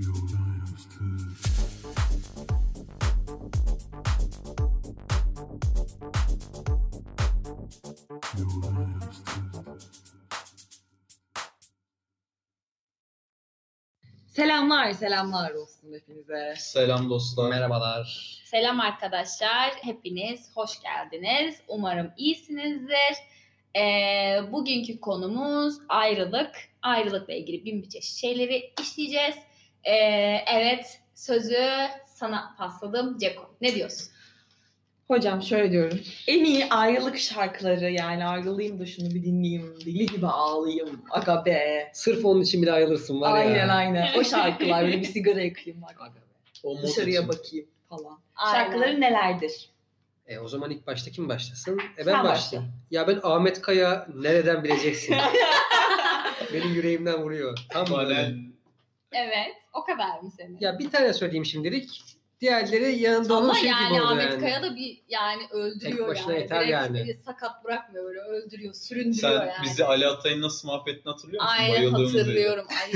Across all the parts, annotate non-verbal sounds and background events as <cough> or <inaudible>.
Your lives too. Selamlar, selamlar olsun hepinize. Selam dostlar. Merhabalar. Selam arkadaşlar, hepiniz hoş geldiniz. Umarım iyisinizdir. Ee, bugünkü konumuz ayrılık. Ayrılıkla ilgili bin bir çeşit şeyleri işleyeceğiz. Ee, evet, sözü sana pasladım. Ceko, ne diyorsun? Hocam şöyle diyorum. En iyi ayrılık şarkıları yani ayrılayım da şunu bir dinleyeyim. Deli gibi ağlayayım. Aga be. Sırf onun için bile ayrılırsın var aynen ya. aynen. O <laughs> şarkılar böyle bir sigara yakayım bak. Aga be. O Dışarıya için. bakayım falan. Aynen. Şarkıları nelerdir? E, o zaman ilk başta kim başlasın? E, ben Sen başlayayım. Ya ben Ahmet Kaya nereden bileceksin? <laughs> Benim yüreğimden vuruyor. Tam böyle. Evet, o kadar mı senin? Ya bir tane söyleyeyim şimdilik. Diğerleri yanında onun Ama şey yani gibi oldu Ahmet yani. Kaya da bir yani öldürüyor Tek başına yani. yeter Direkt yani. biri sakat bırakmıyor böyle öldürüyor, süründürüyor Sen yani. bizi Ali Atay'ın nasıl mahvettiğini hatırlıyor musun? Aynen hatırlıyorum. Ay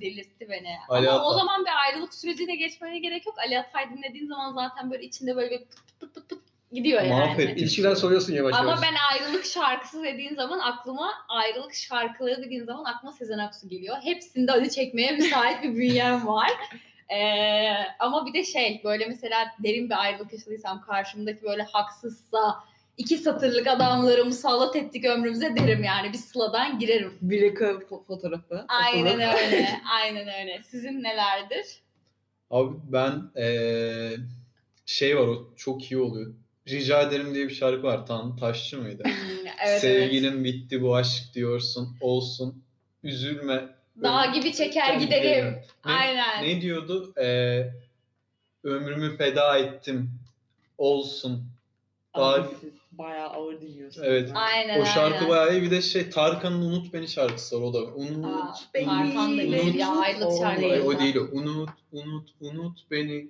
delirtti beni. <laughs> Ali Ama o Atay. zaman bir ayrılık sürecine geçmene gerek yok. Ali Atay dinlediğin zaman zaten böyle içinde böyle bir pıt pıt pıt pıt gidiyor yani. Mahvetti. İlişkiler soruyorsun yavaş Ama yavaş. ben ayrılık şarkısı dediğin zaman aklıma ayrılık şarkıları dediğin zaman aklıma Sezen Aksu geliyor. Hepsinde acı çekmeye müsait bir bünyem var. Ee, ama bir de şey böyle mesela derin bir ayrılık yaşadıysam karşımdaki böyle haksızsa iki satırlık adamları musallat ettik ömrümüze derim yani bir sıladan girerim. Bir reka fo- fotoğrafı. Aynen asılı. öyle. <laughs> Aynen öyle. Sizin nelerdir? Abi ben eee, şey var o çok iyi oluyor. Rica ederim diye bir şarkı var. Tan Taşçı mıydı? Hmm, evet, Sevgilim bitti bu aşk diyorsun. Olsun. Üzülme. Evet. Dağ gibi çeker giderim. Ne, Aynen. ne diyordu? Eee, ömrümü feda ettim. Olsun. Daha- siz bayağı ağır dinliyorsunuz. Evet. Aynen O şarkı aynen. bayağı iyi. Bir de şey Tarkan'ın Unut Beni şarkısı var o da. Unut Aa, Beni. Tarkan da değil ya ayrılık O- şarkısı. Ay, o değil o. Unut, unut, unut beni.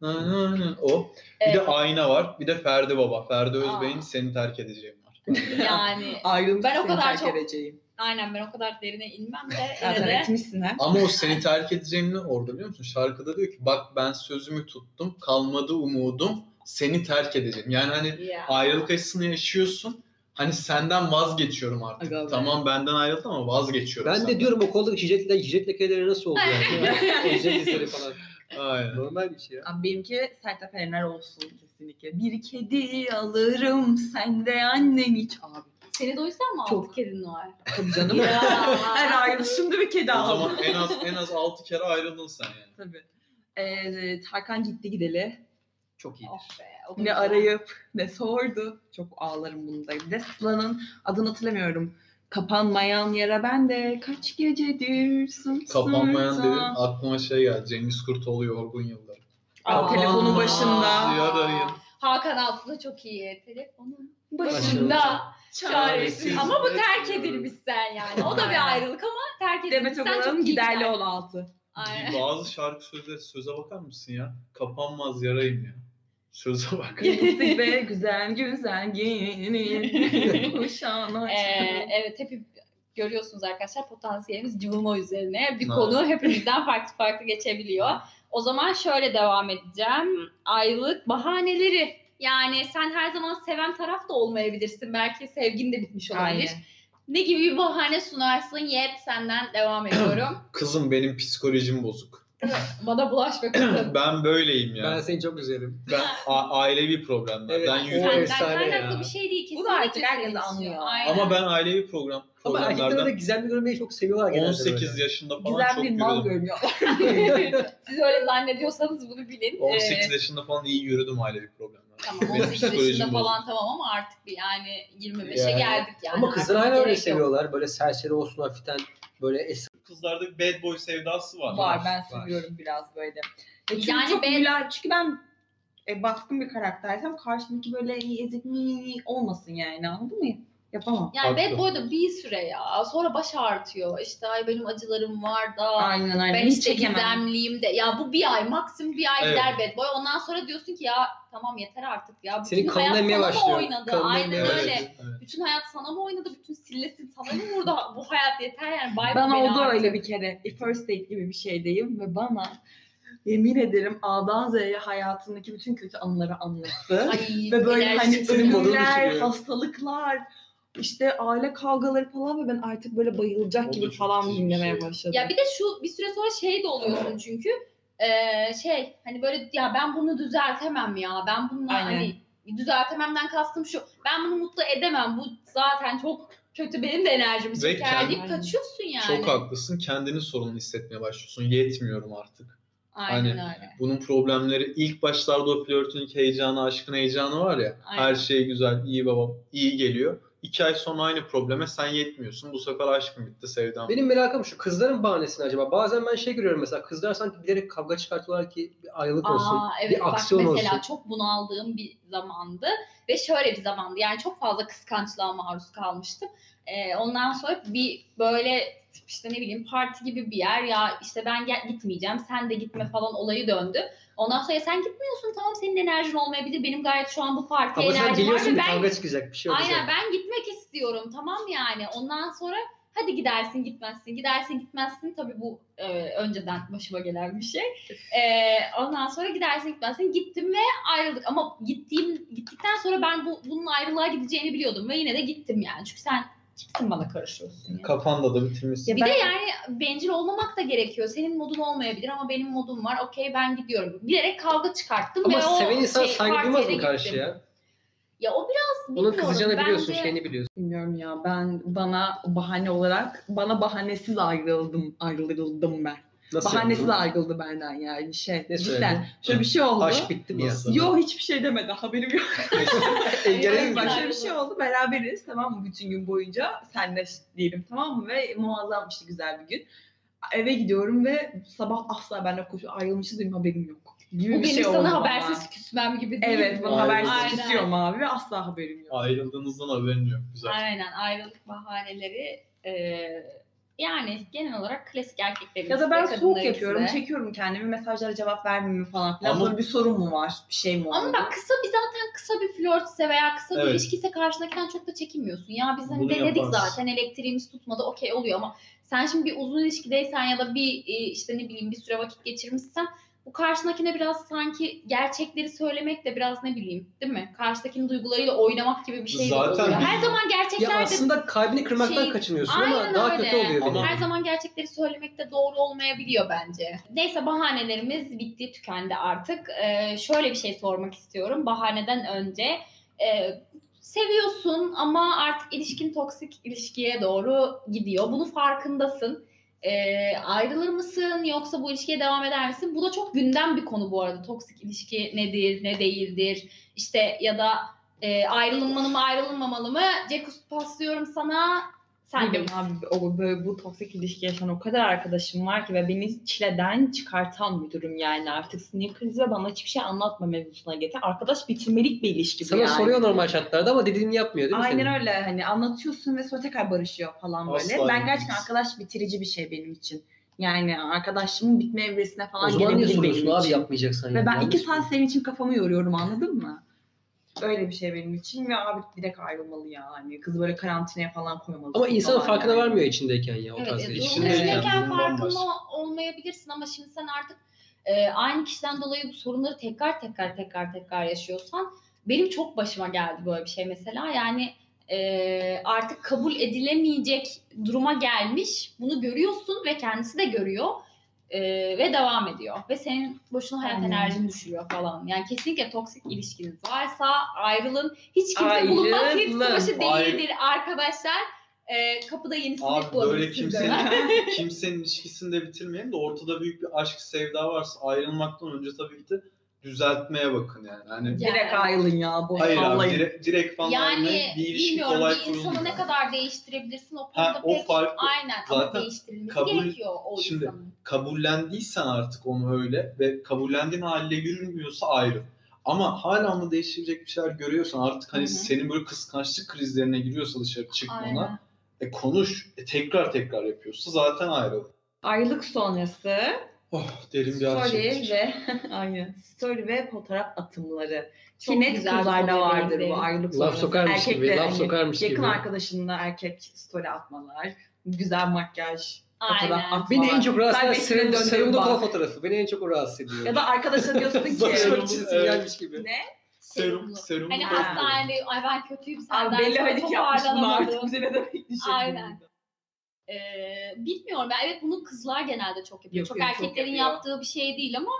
Na, na, na. O. Bir de Evet. Ayna var. Bir de Ferdi Baba. Ferdi. Özbey'in Seni Terk Edeceğim var. <laughs> Yani Ayrılık Ben o kadar terk çok- edeceğim. Aynen ben o kadar derine inmem de <laughs> Zaten de etmişsin ha. Ama o Seni Terk Edeceğim ne orada biliyor musun? Şarkıda diyor ki bak ben sözümü tuttum. Kalmadı umudum. Seni terk edeceğim. Yani hani ya. ayrılık acısını yaşıyorsun. Hani senden vazgeçiyorum artık. Aga be. Tamam benden ayrıldım ama vazgeçiyorum. Ben de senden. diyorum o kolda hicret, hicret lekeleri nasıl oldu <laughs> yani? hicret izleri falan. Aynen. Normal bir şey ya. Abi benimki Sertab Erener olsun kesinlikle. Bir kedi alırım sen de annen iç abi. Seni doysan mı Çok. altı kedin var? Tabii canım. Ya. <laughs> Her ayrılışımda bir kedi O aldım. zaman en az en az 6 kere ayrıldın sen yani. Tabii. Ee, Tarkan gitti gideli. Çok iyi. Of be, o da Ne güzel. arayıp ne sordu. Çok ağlarım bunda. Bir de Sıla'nın adını hatırlamıyorum. Kapanmayan yere ben de kaç gecedir sımsıkta. Kapanmayan dedin aklıma şey geldi. Cengiz Kurtoğlu yorgun yılları. Aa, telefonun Aa. başında. Hakan Altı da çok iyi. Telefonun Başında. başında çaresiz. Ama bu terk edilmişsen yani. O da bir ayrılık ama terk Demet edilmişsen Akalın'ın çok iyi. giderli gider. ol altı. Aynen. Bazı şarkı sözleri söze bakar mısın ya? Kapanmaz yarayım ya. Söze bak. <laughs> Ve güzel güzel giyinin kuşağına Ee, evet hep görüyorsunuz arkadaşlar potansiyelimiz cıvıma üzerine. Bir Ha. konu hepimizden farklı farklı geçebiliyor. O zaman şöyle devam edeceğim. Aylık bahaneleri. Yani sen her zaman seven taraf da olmayabilirsin. Belki sevgin de bitmiş olabilir. Aynen. Ne gibi bir bahane sunarsın? Yet senden devam ediyorum. <clears throat> Kızım benim psikolojim bozuk. Bana bulaşma kızım. <clears throat> Ben böyleyim ya. Ben Ben, seni çok üzerim. a- ailevi problemler. Evet, Ben yürüyorum. Senden kaynaklı ya. bir şey değil. Bu da kesinlikle artık herkes anlıyor. Aynen. Ama ben ailevi program Ama erkekler de gizemli görmeyi çok seviyorlar genelde 18 böyle. yaşında falan Güzel çok bir mal yürüdüm. görünüyor. <laughs> Siz öyle zannediyorsanız bunu bilin. 18 Ee, yaşında falan iyi yürüdüm ailevi problemler. Tamam Benim 18 yaşında psikolojim falan tamam ama artık bir yani 25'e Yani. geldik yani. Ama kızlar Artık hala öyle gerek yok. seviyorlar. Böyle serseri olsun hafiften. Böyle es Kızlarda bir bad boy sevdası var. Var ben Var. seviyorum biraz böyle. E çünkü Yani çok ben- müla- çünkü ben e, baskın bir karaktersem karşımdaki böyle ezik mi olmasın yani anladın mı? Yapamam. Yani Haklı. ve bu arada bir süre ya. Sonra baş ağrıtıyor. İşte ay benim acılarım var da. Aynen aynen. Ben Hiç işte çekemem. gizemliyim de. Ya bu bir ay maksimum bir ay Evet. gider bad boy. Ondan sonra diyorsun ki ya tamam yeter artık ya. Bütün Senin hayat sana mı başlıyor. oynadı? Kanın Aynen öyle. başlıyor. Evet. Bütün hayat sana mı oynadı? Bütün sillesin sana mı vurdu? <laughs> Bu hayat yeter yani. Bay Bana beni oldu artık. öyle bir kere. First date gibi bir şeydeyim ve bana yemin ederim A'dan Z'ye hayatındaki bütün kötü anıları anlattı. Ay, ve böyle hani ölümler, hastalıklar, işte aile kavgaları falan ve ben artık böyle bayılacak gibi falan dinlemeye şey. başladım. Ya bir de şu bir süre sonra şey de oluyorsun çünkü eee, şey hani böyle ya ben bunu düzeltemem ya ben bunu Aynen. hani düzeltememden kastım şu ben bunu mutlu edemem bu zaten çok kötü benim de enerjimi çeker deyip kaçıyorsun yani. Çok haklısın. Kendini sorumlu hissetmeye başlıyorsun. Yetmiyorum artık. Aynen Hani- öyle. Bunun problemleri ilk başlarda o flörtün heyecanı, aşkın heyecanı var ya. Aynen. Her şey güzel, iyi baba, iyi geliyor. İki ay sonra aynı probleme sen yetmiyorsun. Bu sefer aşkın bitti, sevdam. Benim merakım şu kızların bahanesi ne acaba? Bazen ben şey görüyorum mesela kızlar sanki bilerek kavga çıkartıyorlar ki bir ayrılık olsun. Aa, evet bir bak aksiyon mesela olsun. çok bunaldığım bir zamandı ve şöyle bir zamandı yani çok fazla kıskançlığa maruz kalmıştım. Ee, ondan sonra bir böyle işte ne bileyim parti gibi bir yer ya işte ben gel gitmeyeceğim sen de gitme falan olayı döndü. Ondan sonra ya sen gitmiyorsun tamam senin enerjin olmayabilir benim gayet şu an bu partiye Ama sen enerjim var biliyorsun ve bir ben kavga çıkacak bir şey olacak. Aynen ben gitmek istiyorum tamam yani. Ondan sonra hadi gidersin gitmezsin gidersin gitmezsin tabii bu e, önceden başıma gelen bir şey. E, ondan sonra gidersin gitmezsin gittim ve ayrıldık ama gittiğim gittikten sonra ben bu bunun ayrılığa gideceğini biliyordum ve yine de gittim yani. Çünkü sen kimsin bana karışıyorsun ya. Kafanda da bitirmişsin. Ya Bir ben- de yani bencil olmamak da gerekiyor. Senin modun olmayabilir ama benim modum var. Okey ben gidiyorum. Bilerek kavga çıkarttım Ama ve o seven insan şey, saygı duymaz mı karşıya? Ya o biraz Onun kızacağını biliyorsun, bence- şeyini biliyorsun. Bilmiyorum ya ben bana bahane olarak bana bahanesiz ayrıldım ayrıldım ben. Nasıl bahanesiz ayrıldı benden yani şey. Ne cidden söyledin? şöyle bir şey oldu. Aşk bitti mi ya? Nasıl? Yo hiçbir şey demedi haberim yok. <laughs> Hayır, <laughs> mi? şöyle bir şey oldu beraberiz tamam mı bütün gün boyunca senle diyelim tamam mı ve muazzam işte güzel bir gün. Eve gidiyorum ve sabah asla benimle koşu ayrılmışız benim haberim yok. Gibi Bu bir benim şey oldu sana bana. habersiz küsmem gibi değil Evet mi? bana Aynen. habersiz Aynen. küsüyorum abi ve asla haberim yok. Ayrıldığınızdan haberin yok. Güzel. Aynen ayrılık bahaneleri e, yani genel olarak klasik erkeklerin Ya da ben soğuk yapıyorum, ikisi çekiyorum kendimi, mesajlara cevap vermiyorum falan filan. Ama- Sonra bir sorun mu var, bir şey mi oldu? Ama bak kısa bir zaten kısa bir flörtse veya kısa bir Evet. ilişkiyse karşındakiden çok da çekinmiyorsun. Ya biz hani denedik zaten elektriğimiz tutmadı okey oluyor ama sen şimdi bir uzun ilişkideysen ya da bir e, işte ne bileyim bir süre vakit geçirmişsen bu karşındakine biraz sanki gerçekleri söylemek de biraz ne bileyim değil mi? Karşıdakinin duygularıyla oynamak gibi bir şey Zaten oluyor. Her zaman Ya gerçekler de aslında kalbini kırmaktan Şey- kaçınıyorsun ama daha öyle. kötü oluyor. Ama- Her zaman gerçekleri söylemek de doğru olmayabiliyor bence. Neyse bahanelerimiz bitti, tükendi artık. Ee, şöyle bir şey sormak istiyorum. Bahaneden önce e, seviyorsun ama artık ilişkin toksik ilişkiye doğru gidiyor. Bunun farkındasın. Ee, ayrılır mısın yoksa bu ilişkiye devam eder misin? Bu da çok gündem bir konu bu arada. Toksik ilişki nedir, ne değildir? İşte ya da e, ayrılmalı mı, ayrılmamalı mı? Cekus paslıyorum sana. Sen de Benim abi o böyle bu toksik ilişki yaşayan o kadar arkadaşım var ki ve beni çileden çıkartan bir durum yani artık sinir krizi ve bana hiçbir şey anlatma mevzusuna getir. Arkadaş bitirmelik bir ilişki Sana yani. soruyor normal şartlarda ama dediğini yapmıyor değil mi Aynen senin? öyle hani anlatıyorsun ve sonra tekrar barışıyor falan böyle. Asla ben gerçekten arkadaş bitirici bir şey benim için. Yani arkadaşımın bitme evresine falan O zaman niye gelebilir soruyorsun benim abi için. yapmayacaksan Ve yani. ben iki saat senin için kafamı yoruyorum anladın mı? Öyle bir şey benim için ve abi direkt ayrılmalı yani. Kızı böyle karantinaya falan koymalısın. Ama falan farkına yani. varmıyor içindeyken ya o Evet, tarz evet. içindeyken farkında olmayabilirsin ama şimdi sen artık e, aynı kişiden dolayı bu sorunları tekrar tekrar tekrar tekrar yaşıyorsan benim çok başıma geldi böyle bir şey mesela. Yani e, artık kabul edilemeyecek duruma gelmiş. Bunu görüyorsun ve kendisi de görüyor. E, ve devam ediyor. Ve senin boşuna hayat Aynen. enerjini düşürüyor falan. Yani kesinlikle toksik ilişkiniz varsa ayrılın. Hiç kimse bulunmaz. Hiç Ayrılın. başı Ayrı- değildir arkadaşlar. E, kapıda yeni sinek Abi bulabilir böyle kimsenin, <laughs> kimsenin ilişkisini de bitirmeyelim de ortada büyük bir aşk sevda varsa ayrılmaktan önce tabii ki de düzeltmeye bakın yani. Hani Ya- Direkt ayrılın ya. Bu hayır abi direkt, direkt falan Yani bir ilişki bilmiyorum kolay bir insanı kurulmuyor. ne kadar değiştirebilirsin o Ha, konuda o pek farklı. aynen ama Zaten değiştirilmesi kabul- gerekiyor o Şimdi- insanın. kabullendiysen artık onu öyle ve kabullendiğin haliyle yürünmüyorsa ayrıl. Ama hala onu değiştirecek bir şeyler görüyorsan artık hani Hı hı. senin böyle kıskançlık krizlerine giriyorsa dışarı çıkmana Aynen. e konuş e, tekrar tekrar yapıyorsa zaten ayrıl. Ayrılık sonrası Oh derin bir story ve <laughs> aynen story ve fotoğraf atımları. Çok Ki net kızlarda vardır bu ayrılık Laf sonrası. sokarmış gibi, laf hani sokarmış yakın gibi. arkadaşınla erkek story atmalar, güzel makyaj, fotoğraf Aynen. Beni en çok rahatsız eden serumlu bak. kol fotoğrafı. Beni en çok rahatsız ediyor. Ya da arkadaşına diyorsun ki <laughs> çizgisi Evet. gelmiş gibi. ne? Serum, serum. Hani Ha. hastanede ay ben kötüyüm senden Abi belli hadi yapmışsın artık bize ne demek düşelim. Aynen. Ee, bilmiyorum ben evet bunu kızlar genelde çok yapıyor. çok Yapıyor, çok erkeklerin yapıyor. yaptığı bir şey değil ama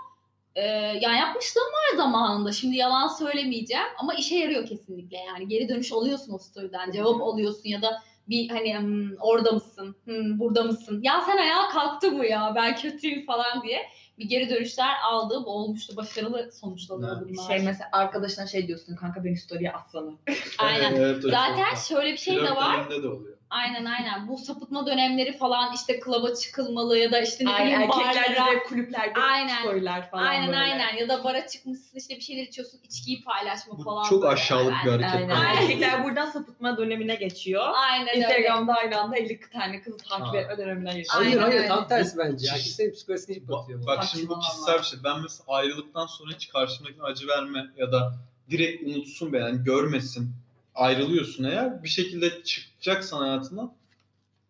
e, yani yapmışlığım var zamanında. Şimdi yalan söylemeyeceğim ama işe yarıyor kesinlikle. Yani geri dönüş alıyorsun o story'den. Cevap alıyorsun ya da bir hani "Hmm, orada mısın? Hmm, burada mısın? Ya sen ayağa kalktın mı ya? Ben kötüyüm falan diye bir geri dönüşler aldığım olmuştu. Başarılı sonuçlanıyor Ha. bunlar. Şey mesela arkadaşına şey diyorsun kanka beni story'e atsana. <laughs> Aynen. Evet, evet, Zaten şöyle bir şey de var. de oluyor. Aynen aynen. Bu sapıtma dönemleri falan işte klaba çıkılmalı ya da işte ne Aynen bileyim erkeklerde barlara. de kulüplerde Aynen. story'ler falan Aynen böyle. aynen. Ya da bara çıkmışsın işte bir şeyler içiyorsun içkiyi paylaşma Bu falan. çok böyle. aşağılık bir hareket. Aynen. Aynen. Erkekler buradan sapıtma dönemine geçiyor. Aynen öyle. Instagram'da aynı anda 50 tane kızı takip etme dönemine geçiyor. Hayır Aynen hayır öyle. tam tersi bence. Erkeklerin psikolojisini Bak, yıpratıyor. bu. bak şimdi bu kişisel bir şey. Ben mesela ayrılıktan sonra hiç karşımdakine acı verme ya da direkt unutsun be yani görmesin. Ayrılıyorsun eğer bir şekilde çıkacaksan hayatından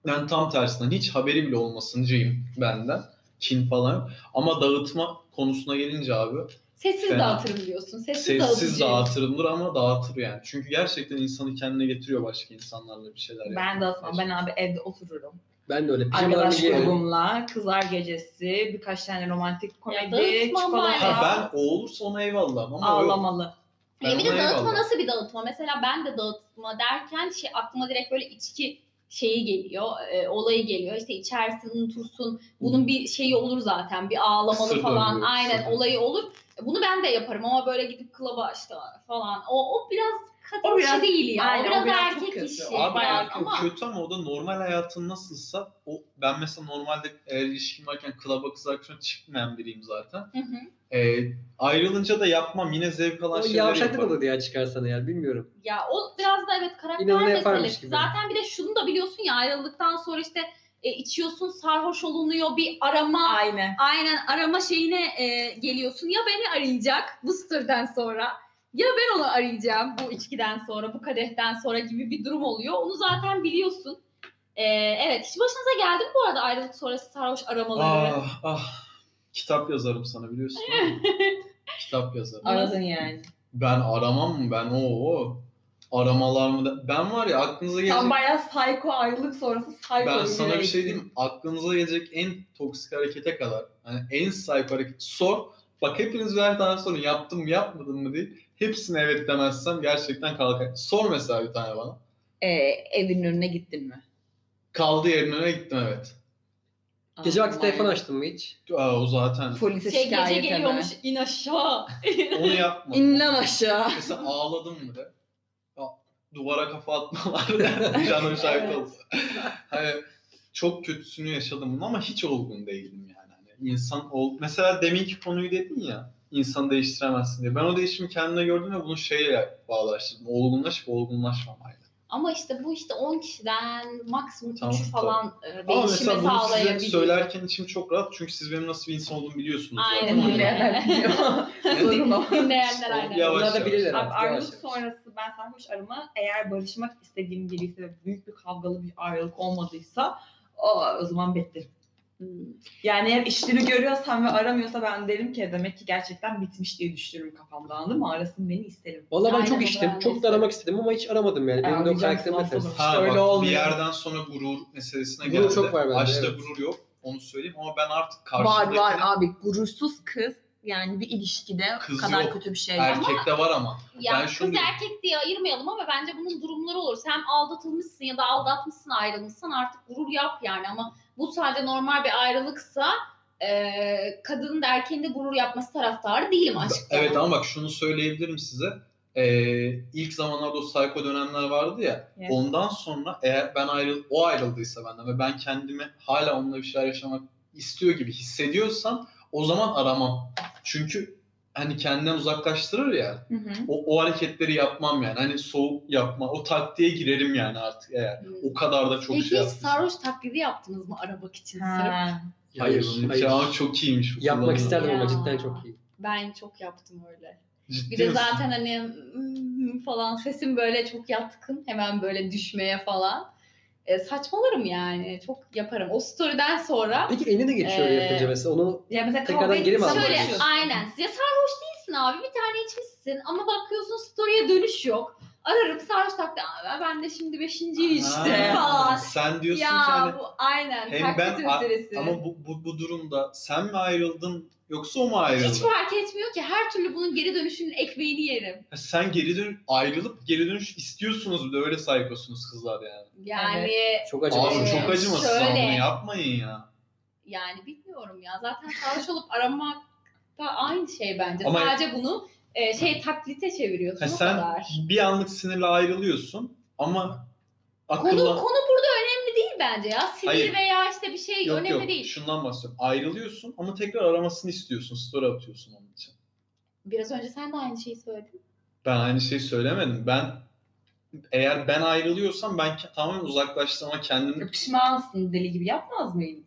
ben tam tersinden hiç haberi bile olmasıncıyım benden. Kin falan. yok. Ama dağıtma konusuna gelince abi Sessiz Fena. dağıtırım diyorsun. Sessiz, sessiz dağıtıcı. dağıtırımdır ama dağıtır yani. Çünkü gerçekten insanı kendine getiriyor başka insanlarla bir şeyler. Ben de atmam. Ben abi evde otururum. Ben de öyle. Arkadaş grubumla kızlar gecesi, birkaç tane romantik komedi, dağıtmam çikolata, Ha ben o olursa ona eyvallah ama o yok. ağlamalı. Ben Ya bir de ona dağıtma eyvallah. nasıl bir dağıtma? Mesela ben de dağıtma derken şey aklıma direkt böyle içki şeyi geliyor, e, olayı geliyor. İşte içersin, unutursun. Bunun bir şeyi olur zaten. Bir ağlamalı Kısır falan. döngü, Aynen kısır. olayı olur. Bunu ben de yaparım ama böyle gidip klaba işte falan. O, o biraz kadın O işi biraz- değil ya. aynen, o o biraz, biraz çok erkek kötü. işi. Abi biraz erkek ama kötü ama o da normal hayatın nasılsa o ben mesela normalde eğer ilişkim varken klaba kız arkadaşına çıkmayan biriyim zaten. Hı hı. Ee, ayrılınca da yapmam yine zevk alan O şeyler yavşaklık yaparım. olur ya çıkarsana ya bilmiyorum. Ya o biraz da evet karakter yaparmış meselesi. gibi. Zaten bir de şunu da biliyorsun ya ayrıldıktan sonra işte e, içiyorsun sarhoş olunuyor bir arama Aynen. aynen arama şeyine e, geliyorsun ya beni arayacak bu story'den sonra ya ben onu arayacağım bu içkiden sonra bu kadehten sonra gibi bir durum oluyor. Onu zaten biliyorsun. E, evet hiç başınıza geldi mi bu arada ayrılık sonrası sarhoş aramaları? Ah ah kitap yazarım sana biliyorsun <laughs> kitap yazarım. Aradın yani. Ben aramam mı ben o o aramalar mı da ben var ya aklınıza gelecek Sen bayağı psycho ayrılık sonrası psycho ben sana bir şey diyeyim aklınıza gelecek en toksik harekete kadar hani en psycho hareket sor bak hepiniz birer tane sorun yaptım mı yapmadım mı değil hepsine evet demezsem gerçekten kalkar sor mesela bir tane bana Ee, evinin önüne gittin mi? kaldığı yerin önüne gittim evet Gece vakti telefon açtın mı hiç? Aa, o zaten Polise Şey gece şikayet geliyormuş in aşağı. onu <laughs> yapmadım İn lan aşağı. mesela ağladım mı de ya, duvara kafa atmalar <laughs> canım şahit Evet. olsa hani çok kötüsünü yaşadım bunu ama hiç olgun değildim yani. Hani insan ol mesela deminki konuyu dedin ya insan değiştiremezsin diye. Ben o değişimi kendime gördüm ve bunu şeye bağlaştırdım. Olgunlaşıp olgunlaşmamayla. Ama işte bu işte 10 kişiden maksimum 3'ü Tamam, falan Ama değişime mesela bunu size söylerken içim çok rahat çünkü siz benim nasıl bir insan olduğumu biliyorsunuz. Aynen zaten. öyle. Dinleyenler <laughs> biliyor. Sorun o. Dinleyenler aynen. Yavaş da bilirler Abi ayrılık yavaş. sonrası ben sarhoş arama eğer barışmak istediğim biriyse ve büyük bir kavgalı bir ayrılık olmadıysa o, o zaman beklerim. Yani eğer işleri görüyorsam ve aramıyorsa ben derim ki demek ki gerçekten bitmiş diye düşünürüm kafamda anladın mı? Arasın beni isterim. Valla ben Aynen çok de Çok da aramak istedim ama hiç aramadım yani. Benim de o karakterim nasıl ters. Ha, Öyle bak, olmuyor. Bir yerden sonra gurur meselesine Gurur geldi. çok var bende, Aşkta evet. gurur yok. Onu söyleyeyim ama ben artık Var karşımdaki var abi gurursuz kız yani bir ilişkide Kız kadar yok. kötü bir şey. erkekte var ama. Ya Ben kız şunu diyorum. erkek diye ayırmayalım ama bence bunun durumları olur. Sen aldatılmışsın ya da aldatmışsın ayrılmışsın artık gurur yap yani ama bu sadece normal bir ayrılıksa e, kadının da erkeğin de gurur yapması taraftarı değilim aşkta. Evet ama bak şunu söyleyebilirim size. Ee, ilk zamanlarda o psycho dönemler vardı ya. Yes. Ondan sonra eğer ben ayrıl o ayrıldıysa benden ve ben kendimi hala onunla bir şeyler yaşamak istiyor gibi hissediyorsam o zaman aramam. Çünkü hani kendinden uzaklaştırır ya. Hı hı. O, o hareketleri yapmam yani. Hani soğuk yapma. O taktiğe girerim yani artık eğer. O kadar da çok Peki şey hiç yaptım. sarhoş taklidi yaptınız mı aramak için sırf? Ha. Hayır, Hayır. hayır. Ama çok iyiymiş. bu Yapmak kullanım. isterdim ama cidden çok iyi. Ben çok yaptım öyle. Ciddi Bir de misin? zaten hani hmm falan sesim böyle çok yatkın. Hemen böyle düşmeye falan. E, saçmalarım yani. Çok yaparım. O story'den sonra Peki eline de geçiyor öyle Ee, yapınca mesela onu Ya mesela Tekrardan geri mi Şöyle aynen. Ya sarhoş değilsin abi. Bir tane içmişsin ama bakıyorsun story'e dönüş yok. Ararım sarhoş taktı. Ben de şimdi beşinciyi Ha, <laughs> falan. Sen diyorsun ki Ya hani bu aynen. hem ben a- meselesi. ama bu, bu, bu durumda sen mi ayrıldın yoksa o mu ayrıldı? Hiç fark etmiyor ki. Her türlü bunun geri dönüşünün ekmeğini yerim. Ha, Sen geri dön ayrılıp geri dönüş istiyorsunuz bir de öyle saykosunuz kızlar yani. Yani çok acayip. Abi çok acımasız şöyle. bunu yapmayın ya. yani bilmiyorum ya. Zaten sarhoş olup aramak da aynı şey bence. Ama- Sadece bunu e, şey taklite çeviriyorsun Ha, o sen kadar. bir anlık sinirle ayrılıyorsun ama Konu, akılla... konu burada önemli değil bence ya. Sinir Hayır. veya işte bir şey Yok önemli yok değil. şundan bahsediyorum. Ayrılıyorsun ama tekrar aramasını istiyorsun. Story atıyorsun onun için. Biraz önce sen de aynı şeyi söyledin. Ben aynı şeyi söylemedim. Ben eğer ben ayrılıyorsam ben tamamen uzaklaştım ama kendimi... Pişmansın deli gibi yapmaz mıydın?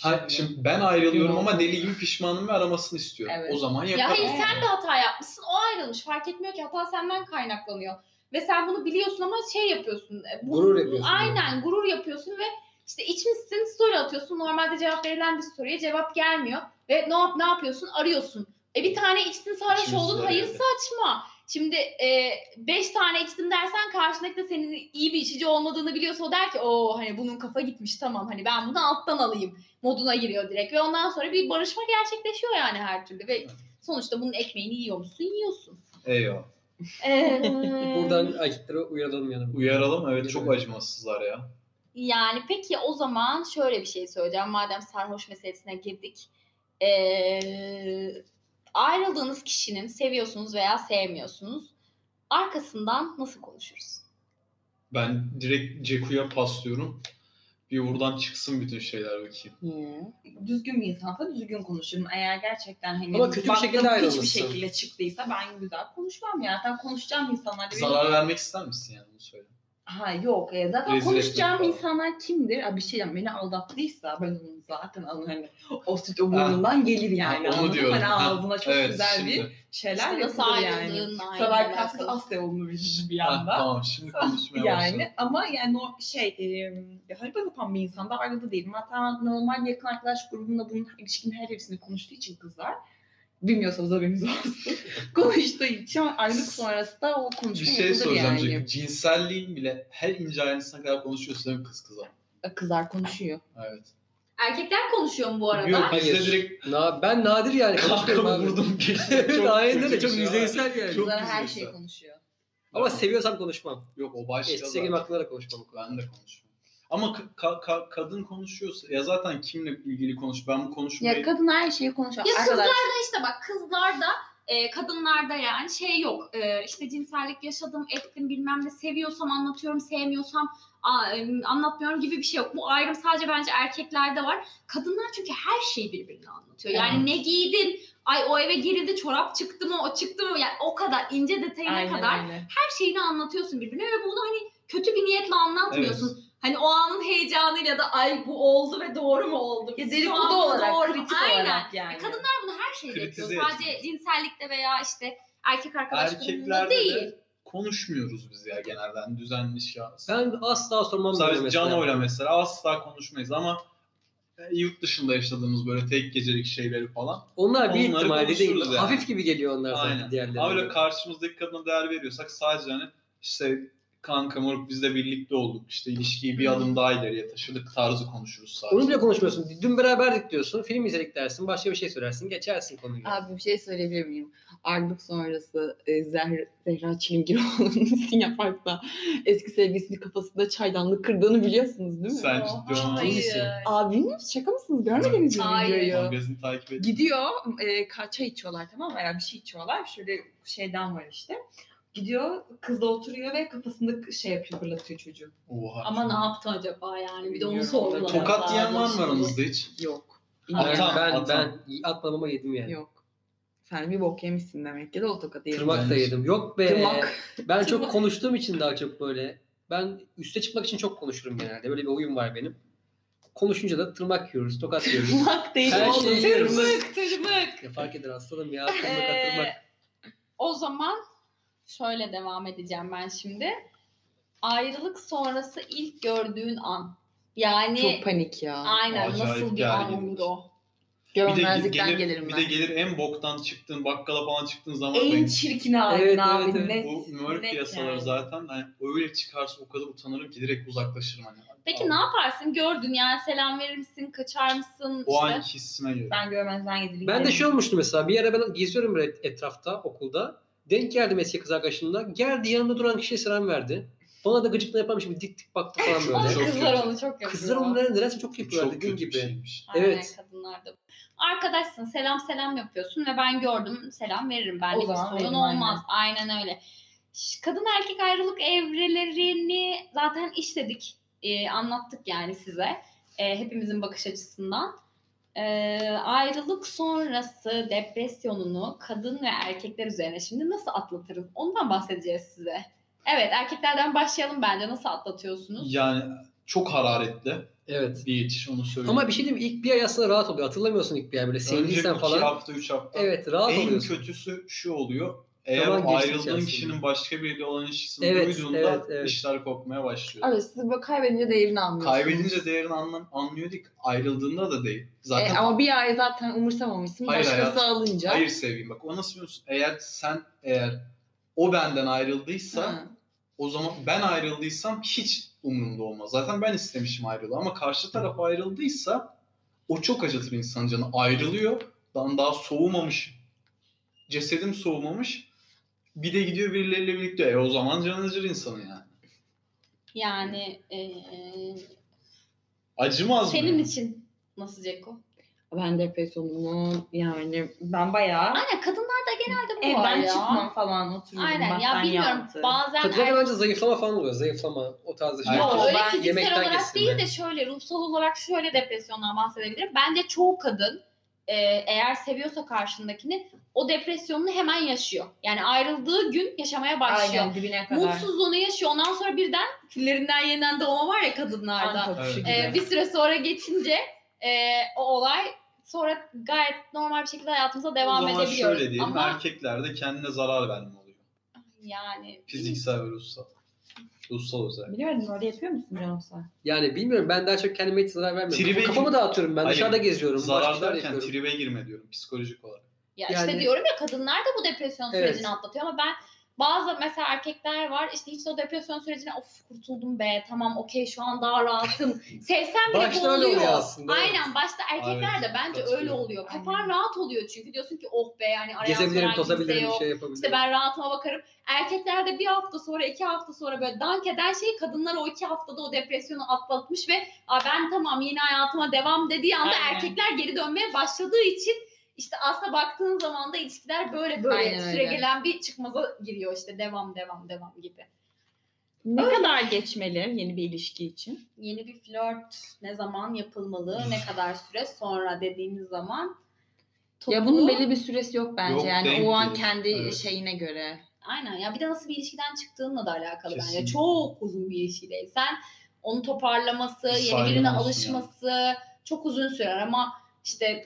Ha, şimdi ben ayrılıyorum ama deli gibi pişmanım ve aramasını istiyorum. Evet. O zaman Ya yaparım. hayır sen de hata yapmışsın. O ayrılmış. Fark etmiyor ki hata senden kaynaklanıyor. Ve sen bunu biliyorsun ama şey yapıyorsun. e, bu- Gurur yapıyorsun. Aynen gurur yapıyorsun ve işte içmişsin story atıyorsun. Normalde cevap verilen bir story'e cevap gelmiyor. Ve ne yap ne yapıyorsun? Arıyorsun. E bir tane içtin sarhoş oldun. Hayır evde. saçma. Şimdi e, beş tane içtim dersen karşındaki de senin iyi bir içici olmadığını biliyorsa o der ki o hani bunun kafa gitmiş tamam hani ben bunu alttan alayım moduna giriyor direkt ve ondan sonra bir barışma gerçekleşiyor yani her türlü ve sonuçta bunun ekmeğini yiyor musun yiyorsun. Eyvah. Ee, <laughs> Buradan erkeklere uyaralım yani. Uyaralım evet çok acımasızlar ya. Yani peki o zaman şöyle bir şey söyleyeceğim. Madem sarhoş meselesine girdik. Ee, ayrıldığınız kişinin seviyorsunuz veya sevmiyorsunuz. Arkasından nasıl konuşuruz? Ben direkt Ceku'ya paslıyorum. Bir buradan çıksın bütün şeyler bakayım. Düzgün bir insansa düzgün konuşurum. Eğer gerçekten hani Ama kötü bir şekilde hiçbir ayrılmışsın. şekilde çıktıysa ben güzel konuşmam ya. Zaten konuşacağım insanlar. da benim- Zarar vermek ister misin yani bunu söyle. Ha yok. E, zaten Rezil konuşacağım etmek insanlar kimdir? Ha, bir şey diyeceğim. Beni aldattıysa ben onun zaten alın hani o süt o burnundan gelir yani. Ha, onu diyorum. Hani Ha, ağzına çok evet, güzel bir şimdi. şeyler İşte yapılır yani. alakalı. Asya yolunu verir bir Ha, anda. tamam şimdi <laughs> konuşmaya Yani başladım. ama yani o şey e, ya harika yapan bir insan da ayrıldı değilim. Hatta normal yakın arkadaş grubunda bunun ilişkinin her hepsini konuştuğu için kızlar bilmiyorsanız haberiniz olsun. <laughs> konuştuğu için ayrılık sonrası da o Bir konuşma şey yapılır soracağım yani. Ceku. Cinselliğin bile her ince ayrıntısına kadar konuşuyorsun değil mi kız kıza? Kızlar konuşuyor. Evet. Erkekler konuşuyor mu bu arada? Yok Hayır. bizde direkt Na, ben nadir yani konuşmuyorum kankamı abi. vurdum <laughs> geçti. evet aynen öyle çok bir şey yüzeysel yani. Çok Kızlar her yüzeysel. şeyi konuşuyor. Ama seviyorsam konuşmam. Yok o başka Eski zaten. sevgilim hakkında da konuşmam. Ben de konuşuyorum. Ama ka- ka- kadın konuşuyorsa ya zaten kimle ilgili konuş ben bu konuşmayı Ya kadın her şeyi konuşuyor. Ya Arkadaş, kızlarda işte bak kızlarda e, kadınlarda yani şey yok. E, işte cinsellik yaşadım, ettim bilmem ne seviyorsam anlatıyorum, sevmiyorsam a, e, anlatmıyorum gibi bir şey yok. Bu ayrım sadece bence erkeklerde var. Kadınlar çünkü her şeyi birbirine anlatıyor. Yani Evet. ne giydin? Ay o eve girildi çorap çıktı mı o çıktı mı yani o kadar ince detayına Aynen kadar öyle. her şeyini anlatıyorsun birbirine ve bunu hani kötü bir niyetle anlatmıyorsun. Hani o anın heyecanıyla da ay bu oldu ve doğru mu oldu? Ya dedikodu olarak, doğru kritik Aynen. olarak yani. Kadınlar bunu her şeyde Kritize yapıyor. Sadece cinsellikte veya işte erkek arkadaş grubunda değil. de konuşmuyoruz biz ya genelde hani düzenli şahıs. Ben asla sormam böyle Sadece mesela. Cano'yla mesela asla konuşmayız ama e, yurt dışında yaşadığımız böyle tek gecelik şeyleri falan. Onlar bir ihtimalle değil. yani. Hafif gibi geliyor onlar sanki Aynen. diğerlerine. Ama öyle karşımızdaki kadına değer veriyorsak sadece hani işte kanka moruk biz de birlikte olduk. işte ilişkiyi bir adım daha ileriye taşıdık tarzı konuşuruz sadece. Onu bile konuşmuyorsun. Dün beraberdik diyorsun. Film izledik dersin. Başka bir şey söylersin. Geçersin konuyu. Abi bir şey söyleyebilir miyim? Ayrılık sonrası e, Zehra, Zehra Çilingiroğlu'nun <laughs> Singha Park'ta eski sevgilisini kafasında çaydanlık kırdığını biliyorsunuz değil mi? Sen ciddi olmadın. hayır. Abi bilmiyor? Şaka mısınız? Görmediniz mi Hayır. videoyu? Magazin takip et. Gidiyor, e, çay içiyorlar tamam mı? Veya bir şey içiyorlar. Şöyle şeyden var işte. Gidiyor, kızla oturuyor ve kafasında şey yapıyor, fırlatıyor çocuğu. Oha. Ama ne yaptı acaba yani? Bir de onu Bilmiyorum. sorgulamak Tokat yiyen var mı aranızda hiç? Yok. Ben, Atam, ben, atam. ben yedim yani. Yok. Sen bir bok yemişsin demek ki de o tokadı yemişsin. Tırmak da yedim. Yok be. Tırmak. Ben çok Tırmak. konuştuğum için daha çok böyle. Ben üste çıkmak için çok konuşurum genelde. Böyle bir oyun var benim. Konuşunca da tırmak yiyoruz, tokat yiyoruz. Tırnak değil Her oğlum. şeyi yiyoruz. Tırmık. Tırmık. ya fark eder aslanım ya. Tırmak Ee, tırmak. o zaman şöyle devam edeceğim ben şimdi. Ayrılık sonrası ilk gördüğün an. Yani Çok panik ya. aynen Acayip nasıl bir an gerginlik. olur o? Görmezlikten gelir, gelirim bir ben. de gelir en boktan çıktığın bakkala falan çıktığın zaman en ben- çirkin halin Evet, abi. evet, evet. net- bu net yasaları yani. zaten hani öyle çıkarsa o kadar utanırım ki direkt uzaklaşırım hani. Peki Abi, ne yaparsın? Gördün yani selam verir misin? Kaçar mısın? O İşte. anki hissime göre. Ben görmezden gelirim. Ben de şey olmuştu mesela. Bir ara ben geziyorum böyle etrafta okulda. Denk geldim eski kız arkadaşımla. Geldi yanında duran kişiye selam verdi. Bana da gıcıkla yaparmış gibi dik dik baktı falan böyle. Çok kızlar onu çok yapıyor. Kızlar onu neden- nedense çok yapıyorlar Çok dediğin gibi. şeymiş. Aynen Evet. kadınlarda. Arkadaşsın selam selam yapıyorsun ve ben gördüm selam veririm. Bende O bir zaman sorun olmaz. Aynen, öyle. Ş- Kadın erkek ayrılık evrelerini zaten işledik. Ee, anlattık yani size. Ee, hepimizin bakış açısından. Ee, ayrılık sonrası depresyonunu kadın ve erkekler üzerine şimdi nasıl atlatırız? Ondan bahsedeceğiz size. Evet erkeklerden başlayalım bence. Nasıl atlatıyorsunuz? Yani çok hararetli Evet. bir geçiş onu söyleyeyim. Ama bir şey diyeyim? İlk bir ay aslında rahat oluyor. Hatırlamıyorsun ilk bir ay böyle Önce sevgiliysen iki falan. hafta, üç hafta. Evet rahat en oluyorsun. kötüsü şu oluyor. Eğer Zaman ayrıldığın kişinin başka biriyle olan ilişkisini Evet, duyduğunda evet, evet. işler kopmaya başlıyor. Abi siz böyle kaybedince değerini anlıyorsunuz. Kaybedince değerini anlam anlıyor değil. Ayrıldığında da değil. Zaten E, ama bir ay zaten umursamamışsın. Hayır Başkası hayatım. alınca. hayır seveyim bak o nasıl biliyor musun? Eğer sen eğer o benden ayrıldıysa Ha. o zaman ben ayrıldıysam hiç umurumda olmaz. Zaten ben istemişim ayrılığı ama karşı taraf ayrıldıysa o çok acıtır insanın canı. Ayrılıyor. Daha, daha soğumamış. Cesedim soğumamış. Bir de gidiyor birileriyle birlikte. E o zaman canı acır insanın yani. Yani ee, Acımaz senin mı? için nasıl Ceko? Ben depresyonumu yani ben bayağı Aynen kadınlarda genelde bu var evden ya. çıkmam falan otururum. Aynen ya bilmiyorum altı. bazen Kadınlarda bence zayıflama falan oluyor. Zayıflama o tarzda şeyler. Yok öyle Ben fiziksel yemekten olarak kesilme. değil de şöyle ruhsal olarak şöyle depresyondan bahsedebilirim. Bence çoğu kadın e, eğer seviyorsa karşındakini o depresyonunu hemen yaşıyor. Yani ayrıldığı gün yaşamaya başlıyor. Aynen dibine kadar. Mutsuzluğunu yaşıyor. Ondan sonra birden küllerinden yeniden doğma var ya kadınlarda. Evet. E, bir süre sonra geçince e, o olay sonra gayet normal bir şekilde hayatımıza devam o zaman edebiliyoruz. şöyle diyelim. Ama Erkeklerde kendine zarar verme oluyor. yani Fiziksel ve ruhsal. Ruhsal özellikle. Biliyorum öyle yapıyor musun Cansu? Yani bilmiyorum ben daha çok kendime hiç zarar vermiyorum. Tribe Kafamı gir- dağıtıyorum ben Hayır, dışarıda geziyorum. başka Zarar şeyler derken yapıyorum. tribe girme diyorum psikolojik olarak. Ya Yani- işte diyorum ya kadınlar da bu depresyon Evet. sürecini atlatıyor ama ben bazı mesela erkekler var işte hiç de o depresyon sürecine of kurtuldum be tamam okey şu an daha rahatım. <laughs> Sevsem bile Başta oluyor. oluyor aslında, evet. Aynen başta erkekler de Evet, bence öyle oluyor. Kafan Aynen. rahat oluyor çünkü diyorsun ki oh be yani arayan Gezebilirim, tozabilirim, yok. şey yapabilirim. İşte ben rahatıma bakarım. Erkekler de bir hafta sonra, iki hafta sonra böyle dank eden şey kadınlar o iki haftada o depresyonu atlatmış ve ben tamam yeni hayatıma devam dediği anda Aynen. erkekler geri dönmeye başladığı için işte aslında baktığın zaman da ilişkiler böyle böyle Aynen süre öyle. gelen bir çıkmaza giriyor işte devam devam devam gibi. Ne kadar geçmeli yeni bir ilişki için? Yeni bir flört ne zaman yapılmalı, ne kadar süre sonra dediğimiz zaman Ya toplu- bunun belli bir süresi yok bence. Yok, yani o an kendi Evet. şeyine göre. Aynen ya bir de nasıl bir ilişkiden çıktığınla da alakalı bence. Kesinlikle. Çok uzun bir ilişkideysen onu toparlaması, Bir yeni birine alışması çok uzun sürer ama işte ya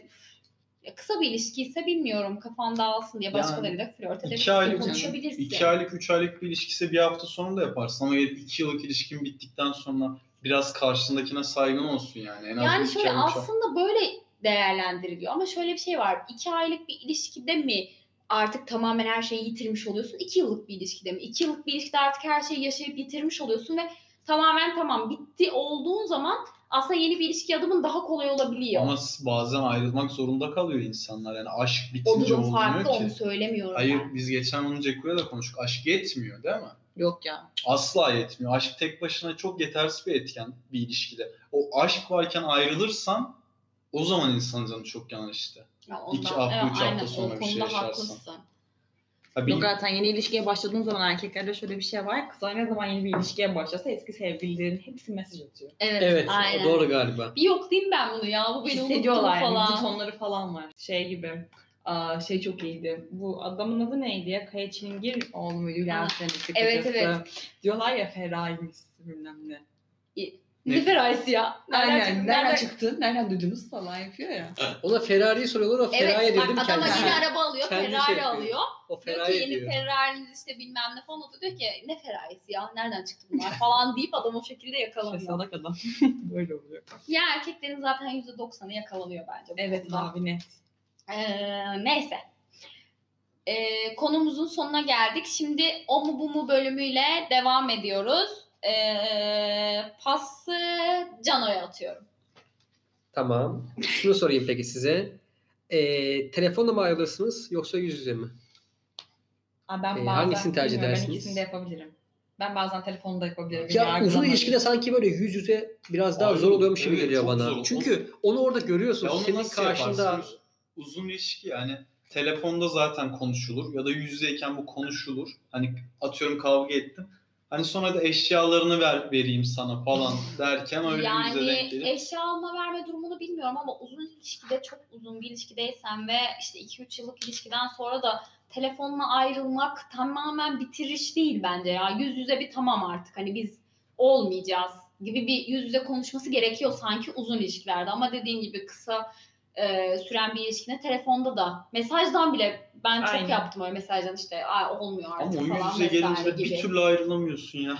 kısa bir ilişki ise bilmiyorum kafan dağılsın diye Yani başkalarıyla flört iki edebilirsin, aylık- konuşabilirsin. İki aylık, üç aylık bir ilişkisi bir hafta sonra da yaparsın ama iki yıllık ilişkin bittikten sonra biraz karşındakine saygın olsun yani. En az Yani şöyle aslında böyle değerlendiriliyor ama şöyle bir şey var. İki aylık bir ilişkide mi artık tamamen her şeyi yitirmiş oluyorsun? İki yıllık bir ilişkide mi? İki yıllık bir ilişkide artık her şeyi yaşayıp yitirmiş oluyorsun ve tamamen tamam bitti olduğun zaman aslında yeni bir ilişki adımın daha kolay olabiliyor. Ama bazen ayrılmak zorunda kalıyor insanlar. Yani aşk o bitince durum olmuyor farklı ki. onu söylemiyorum Hayır ben. biz geçen onu Ceku'ya da konuştuk. Aşk yetmiyor değil mi? Yok ya. Asla yetmiyor. Aşk tek başına çok yetersiz bir etken bir ilişkide. O aşk varken ayrılırsan o zaman insanın canı çok yanar işte. Ya iki hafta, üç hafta aynen, sonra o bir şey konuda yaşarsın. haklısın. Ha, bir- Yok zaten yeni ilişkiye başladığın zaman erkeklerde şöyle bir şey var. Kızlar ne zaman yeni bir ilişkiye başlasa eski sevgililerin hepsi mesaj atıyor. Evet, Evet aynen. o doğru galiba. Bir yoklayayım ben bunu ya bu beni unuttu yani. falan. Butonları falan var. Şey gibi. Aa, şey çok iyiydi. Bu adamın adı neydi ya? Kaya Çilingir oğlu muydu? Evet, evet. Diyorlar ya Ferrari'miş bilmem ne. Ne ferahisi ya. Aynen. çıktı? Nereden, çıktı? Nereden duydunuz falan yapıyor ya. Ona Ferrari'yi soruyorlar o Ferrari Evet adam kendisi? yeni araba alıyor. Kendi Ferrari şey alıyor. O Diyor ki Ferrari yeni diyor. Ferrari'niz işte bilmem ne falan. O da diyor ki ne Ferrari'si ya nereden çıktı bunlar <laughs> falan deyip adam o şekilde Şey yakalanıyor. salak adam. <laughs> Böyle oluyor. Ya erkeklerin zaten %90'ı yakalanıyor bence. Evet abi net. Ee, neyse. Ee, konumuzun sonuna geldik. Şimdi o mu bu mu bölümüyle devam ediyoruz. Ee, pası Cano'ya atıyorum. Tamam. Şunu sorayım peki size. Ee, telefonla mı ayrılırsınız yoksa yüz yüze mi? Aa, ben Ee, bazen hangisini tercih bilmiyorum, Ben edersiniz? ikisini de yapabilirim. Ben bazen telefonda yapabilirim. Ya Beni uzun yargılamaz. ilişkide sanki böyle yüz yüze biraz daha Abi, zor oluyormuş gibi evet, geliyor çok bana. zor. Çünkü onu orada görüyorsun. Ya onu Senin nasıl karşında? Uzun ilişki yani telefonda zaten konuşulur ya da yüz yüzeyken bu konuşulur. Hani atıyorum kavga ettim. Hani sonra da eşyalarını ver vereyim sana falan derken öyle yüze denk Yani gelip. eşya alma verme durumunu bilmiyorum ama uzun ilişkide çok uzun bir ilişkideysen ve işte 2-3 yıllık ilişkiden sonra da telefonla ayrılmak tamamen bitiriş değil bence ya. Yüz yüze bir tamam artık hani biz olmayacağız gibi bir yüz yüze konuşması gerekiyor sanki uzun ilişkilerde ama dediğin gibi kısa e, süren bir ilişkine telefonda da mesajdan bile ben çok Aynen. yaptım öyle mesajdan işte Ay, olmuyor Ama artık o falan yüz yüze gelince gibi. bir türlü ayrılamıyorsun ya.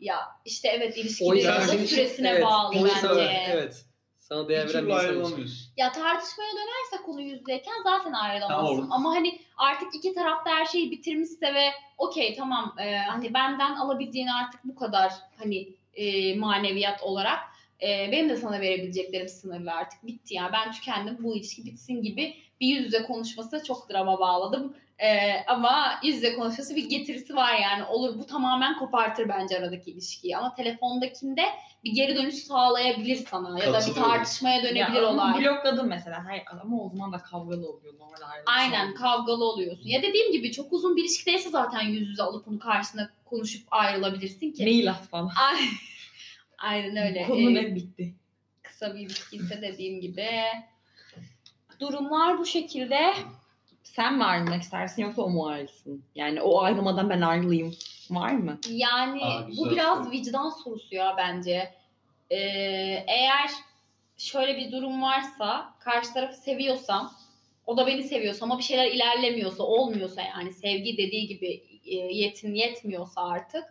Ya işte evet o ilişkinin yüzden de süresine evet, bağlı o yüzden- bence. Evet. Sana değer Bir veren türlü bir insan için. ayrılamıyorsun. Ya tartışmaya dönerse konu yüzdeyken zaten ayrılamazsın. Tamam. Ama hani artık iki tarafta her şeyi bitirmişse ve okey tamam e, hani benden alabileceğin artık bu kadar hani e, maneviyat olarak e, benim de sana verebileceklerim sınırlı artık bitti ya ben tükendim bu ilişki bitsin gibi bir yüz yüze konuşması çok drama bağladım. E, ama yüz yüze konuşması bir getirisi var yani olur bu tamamen kopartır bence aradaki ilişkiyi ama telefondakinde bir geri dönüş sağlayabilir sana ya da bir tartışmaya dönebilir Ya olay. blokladım mesela. Hayır ama o zaman da kavgalı oluyor normal ayrılık. Aynen kavgalı oluyorsun. Ya dediğim gibi çok uzun bir ilişkideyse zaten yüz yüze alıp onu karşısına konuşup ayrılabilirsin ki. Mail at falan. Ay- Aynen öyle. Konu Ee, net bitti. kısa bir ilişkiyse dediğim gibi. Durumlar bu şekilde. Sen mi ayrılmak istersin yoksa o mu ayrılsın? Yani o ayrılmadan ben ayrılayım. Var mı? Yani Aa, bu biraz soru. vicdan sorusu ya bence. Ee, eğer şöyle bir durum varsa karşı tarafı seviyorsam o da beni seviyorsa ama bir şeyler ilerlemiyorsa olmuyorsa yani sevgi dediği gibi e, yetin yetmiyorsa artık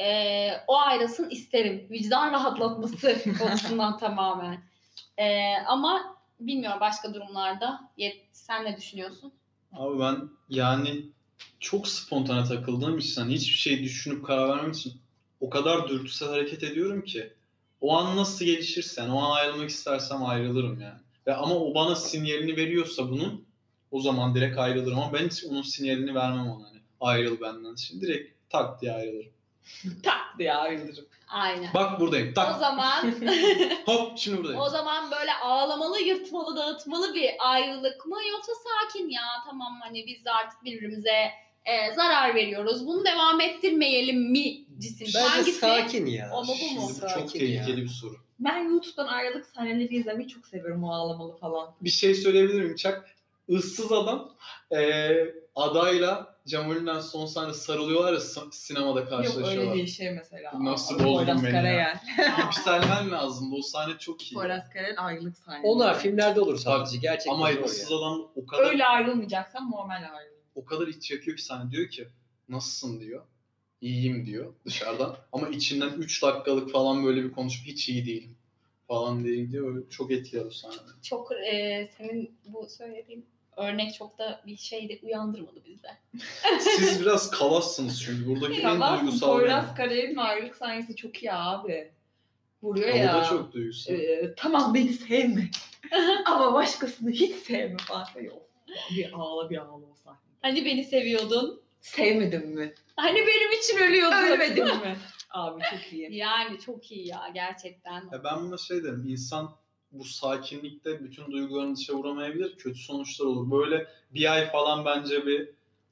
e, o ayrılsın isterim. Vicdan rahatlatması <laughs> konusundan tamamen. E, ama bilmiyorum başka durumlarda. Sen ne düşünüyorsun? Abi ben yani çok spontane takıldığım için hani hiçbir şey düşünüp karar vermem için o kadar dürtüsel hareket ediyorum ki o an nasıl gelişirse yani o an ayrılmak istersem ayrılırım yani. Ve ama o bana sinyalini veriyorsa bunun o zaman direkt ayrılırım ama ben hiç onun sinyalini vermem ona hani ayrıl benden. Şimdi direkt tak diye ayrılırım. Tak diye ayrılırım. Aynen. Bak buradayım O tak zaman <laughs> <laughs> hop şimdi buradayım. O zaman böyle ağlamalı, yırtmalı, dağıtmalı bir ayrılık mı yoksa sakin ya tamam hani biz de artık birbirimize e, zarar veriyoruz. Bunu devam ettirmeyelim mi cisim? Bence Hangisi? sakin ya. O mu bu mu? Şimdi bu çok tehlikeli ya. bir soru. Ben YouTube'dan ayrılık sahneleri izlemeyi çok seviyorum o ağlamalı falan. bir şey söyleyebilir miyim Çak? Issız adam eee adayla Cemal'inden son sahne sarılıyorlar ya s- sinemada Yok karşılaşıyorlar. öyle değil şey mesela. Nasıl Poyraz bozdun beni ya? Karayel. <laughs> Yükselmen lazımdı. O sahne çok iyi. Poyraz Karayel ayrılık sahnesi. Onlar filmlerde olur sadece. Gerçekten Ama zor ıssız ya. adam o kadar Öyle ayrılmayacaksan normal ayrıl. o kadar iç yakıyor ki sahne diyor ki nasılsın diyor. İyiyim diyor dışarıdan. Ama içinden 3 dakikalık falan böyle bir konuşma hiç iyi değilim falan diye diyor. Öyle Çok etkili o sahne. Çok e, senin bu söylediğin örnek çok da bir şey de uyandırmadı bizde. Siz <laughs> biraz kalassınız çünkü buradaki en Tamam duygusal Poyraz. Karayel'in ayrılık sahnesi çok iyi abi. Vuruyor O ya. da çok duygusal. Ee, tamam beni sevme. <laughs> Ama başkasını hiç sevme falan. Yok. Bir ağla bir ağla o sahne. Hani beni seviyordun? Sevmedin mi? Hani benim için ölüyordun? Ölmedin mi? Abi çok iyi. Yani çok iyi ya gerçekten. Ya ben buna şey derim, insan bu sakinlikte bütün duygularını dışa vuramayabilir, kötü sonuçlar olur. Böyle bir ay falan bence bir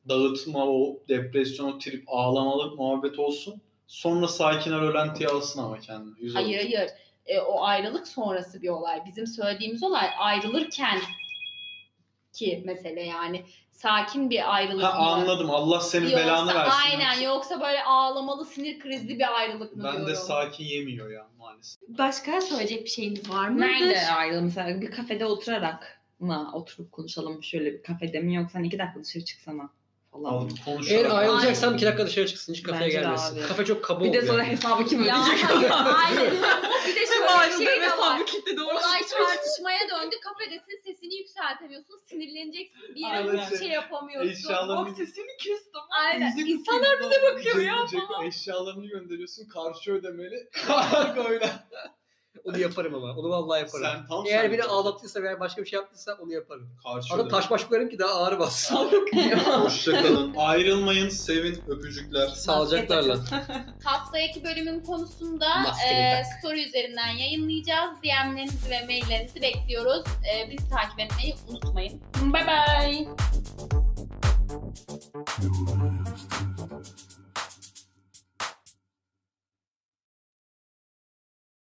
dağıtma, o depresyon, o trip, ağlamalık muhabbet olsun. Sonra sakinler öğlentiye alsın ama kendini. Yüz Hayır olur. hayır. E, o ayrılık sonrası bir olay. Bizim söylediğimiz olay ayrılırken ki mesele yani. Sakin bir ayrılık Ha mı? anladım. Allah senin Yoksa belanı versin. aynen yoksa böyle ağlamalı sinir krizli bir ayrılık mı Ben diyorum. de sakin yemiyor ya maalesef. Başka söyleyecek bir şeyiniz var mı? Nerede ayrılım mesela bir kafede oturarak mı oturup konuşalım şöyle bir kafede mi yoksa hani iki dakika dışarı çıksana falan. Alıp Eğer ayrılacaksan iki dakika dışarı çıksın hiç kafeye Bence gelmesin. Kafe çok kaba Bir de sonra hesabı kim ödeyecek? hayır, <laughs> aynen. bir de şöyle bir şey de var. kitle Olay tartışmaya döndü. Kafedesin sesini yükseltemiyorsun. Sinirleneceksin. Bir yere hiçbir şey yapamıyorsun. Eşyalarını sesini kestim. Aynen. Müzik İnsanlar bize bakıyor ya falan. Eşyalarını gönderiyorsun karşı ödemeli. <laughs> Öyle. Onu yaparım ama. Onu vallahi yaparım. Sen tam Eğer sen- beni ağlattıysa veya başka bir şey yaptıysa onu yaparım. Karşı Arada taş baş koyarım ki daha ağır bassın. <laughs> Hoşçakalın. Ayrılmayın, sevin, öpücükler. Sağlıcaklarla. <laughs> Haftaki bölümün konusunda Maskeli e, tak. story üzerinden yayınlayacağız. DM'lerinizi ve maillerinizi bekliyoruz. E, bizi takip etmeyi unutmayın. Bye bye.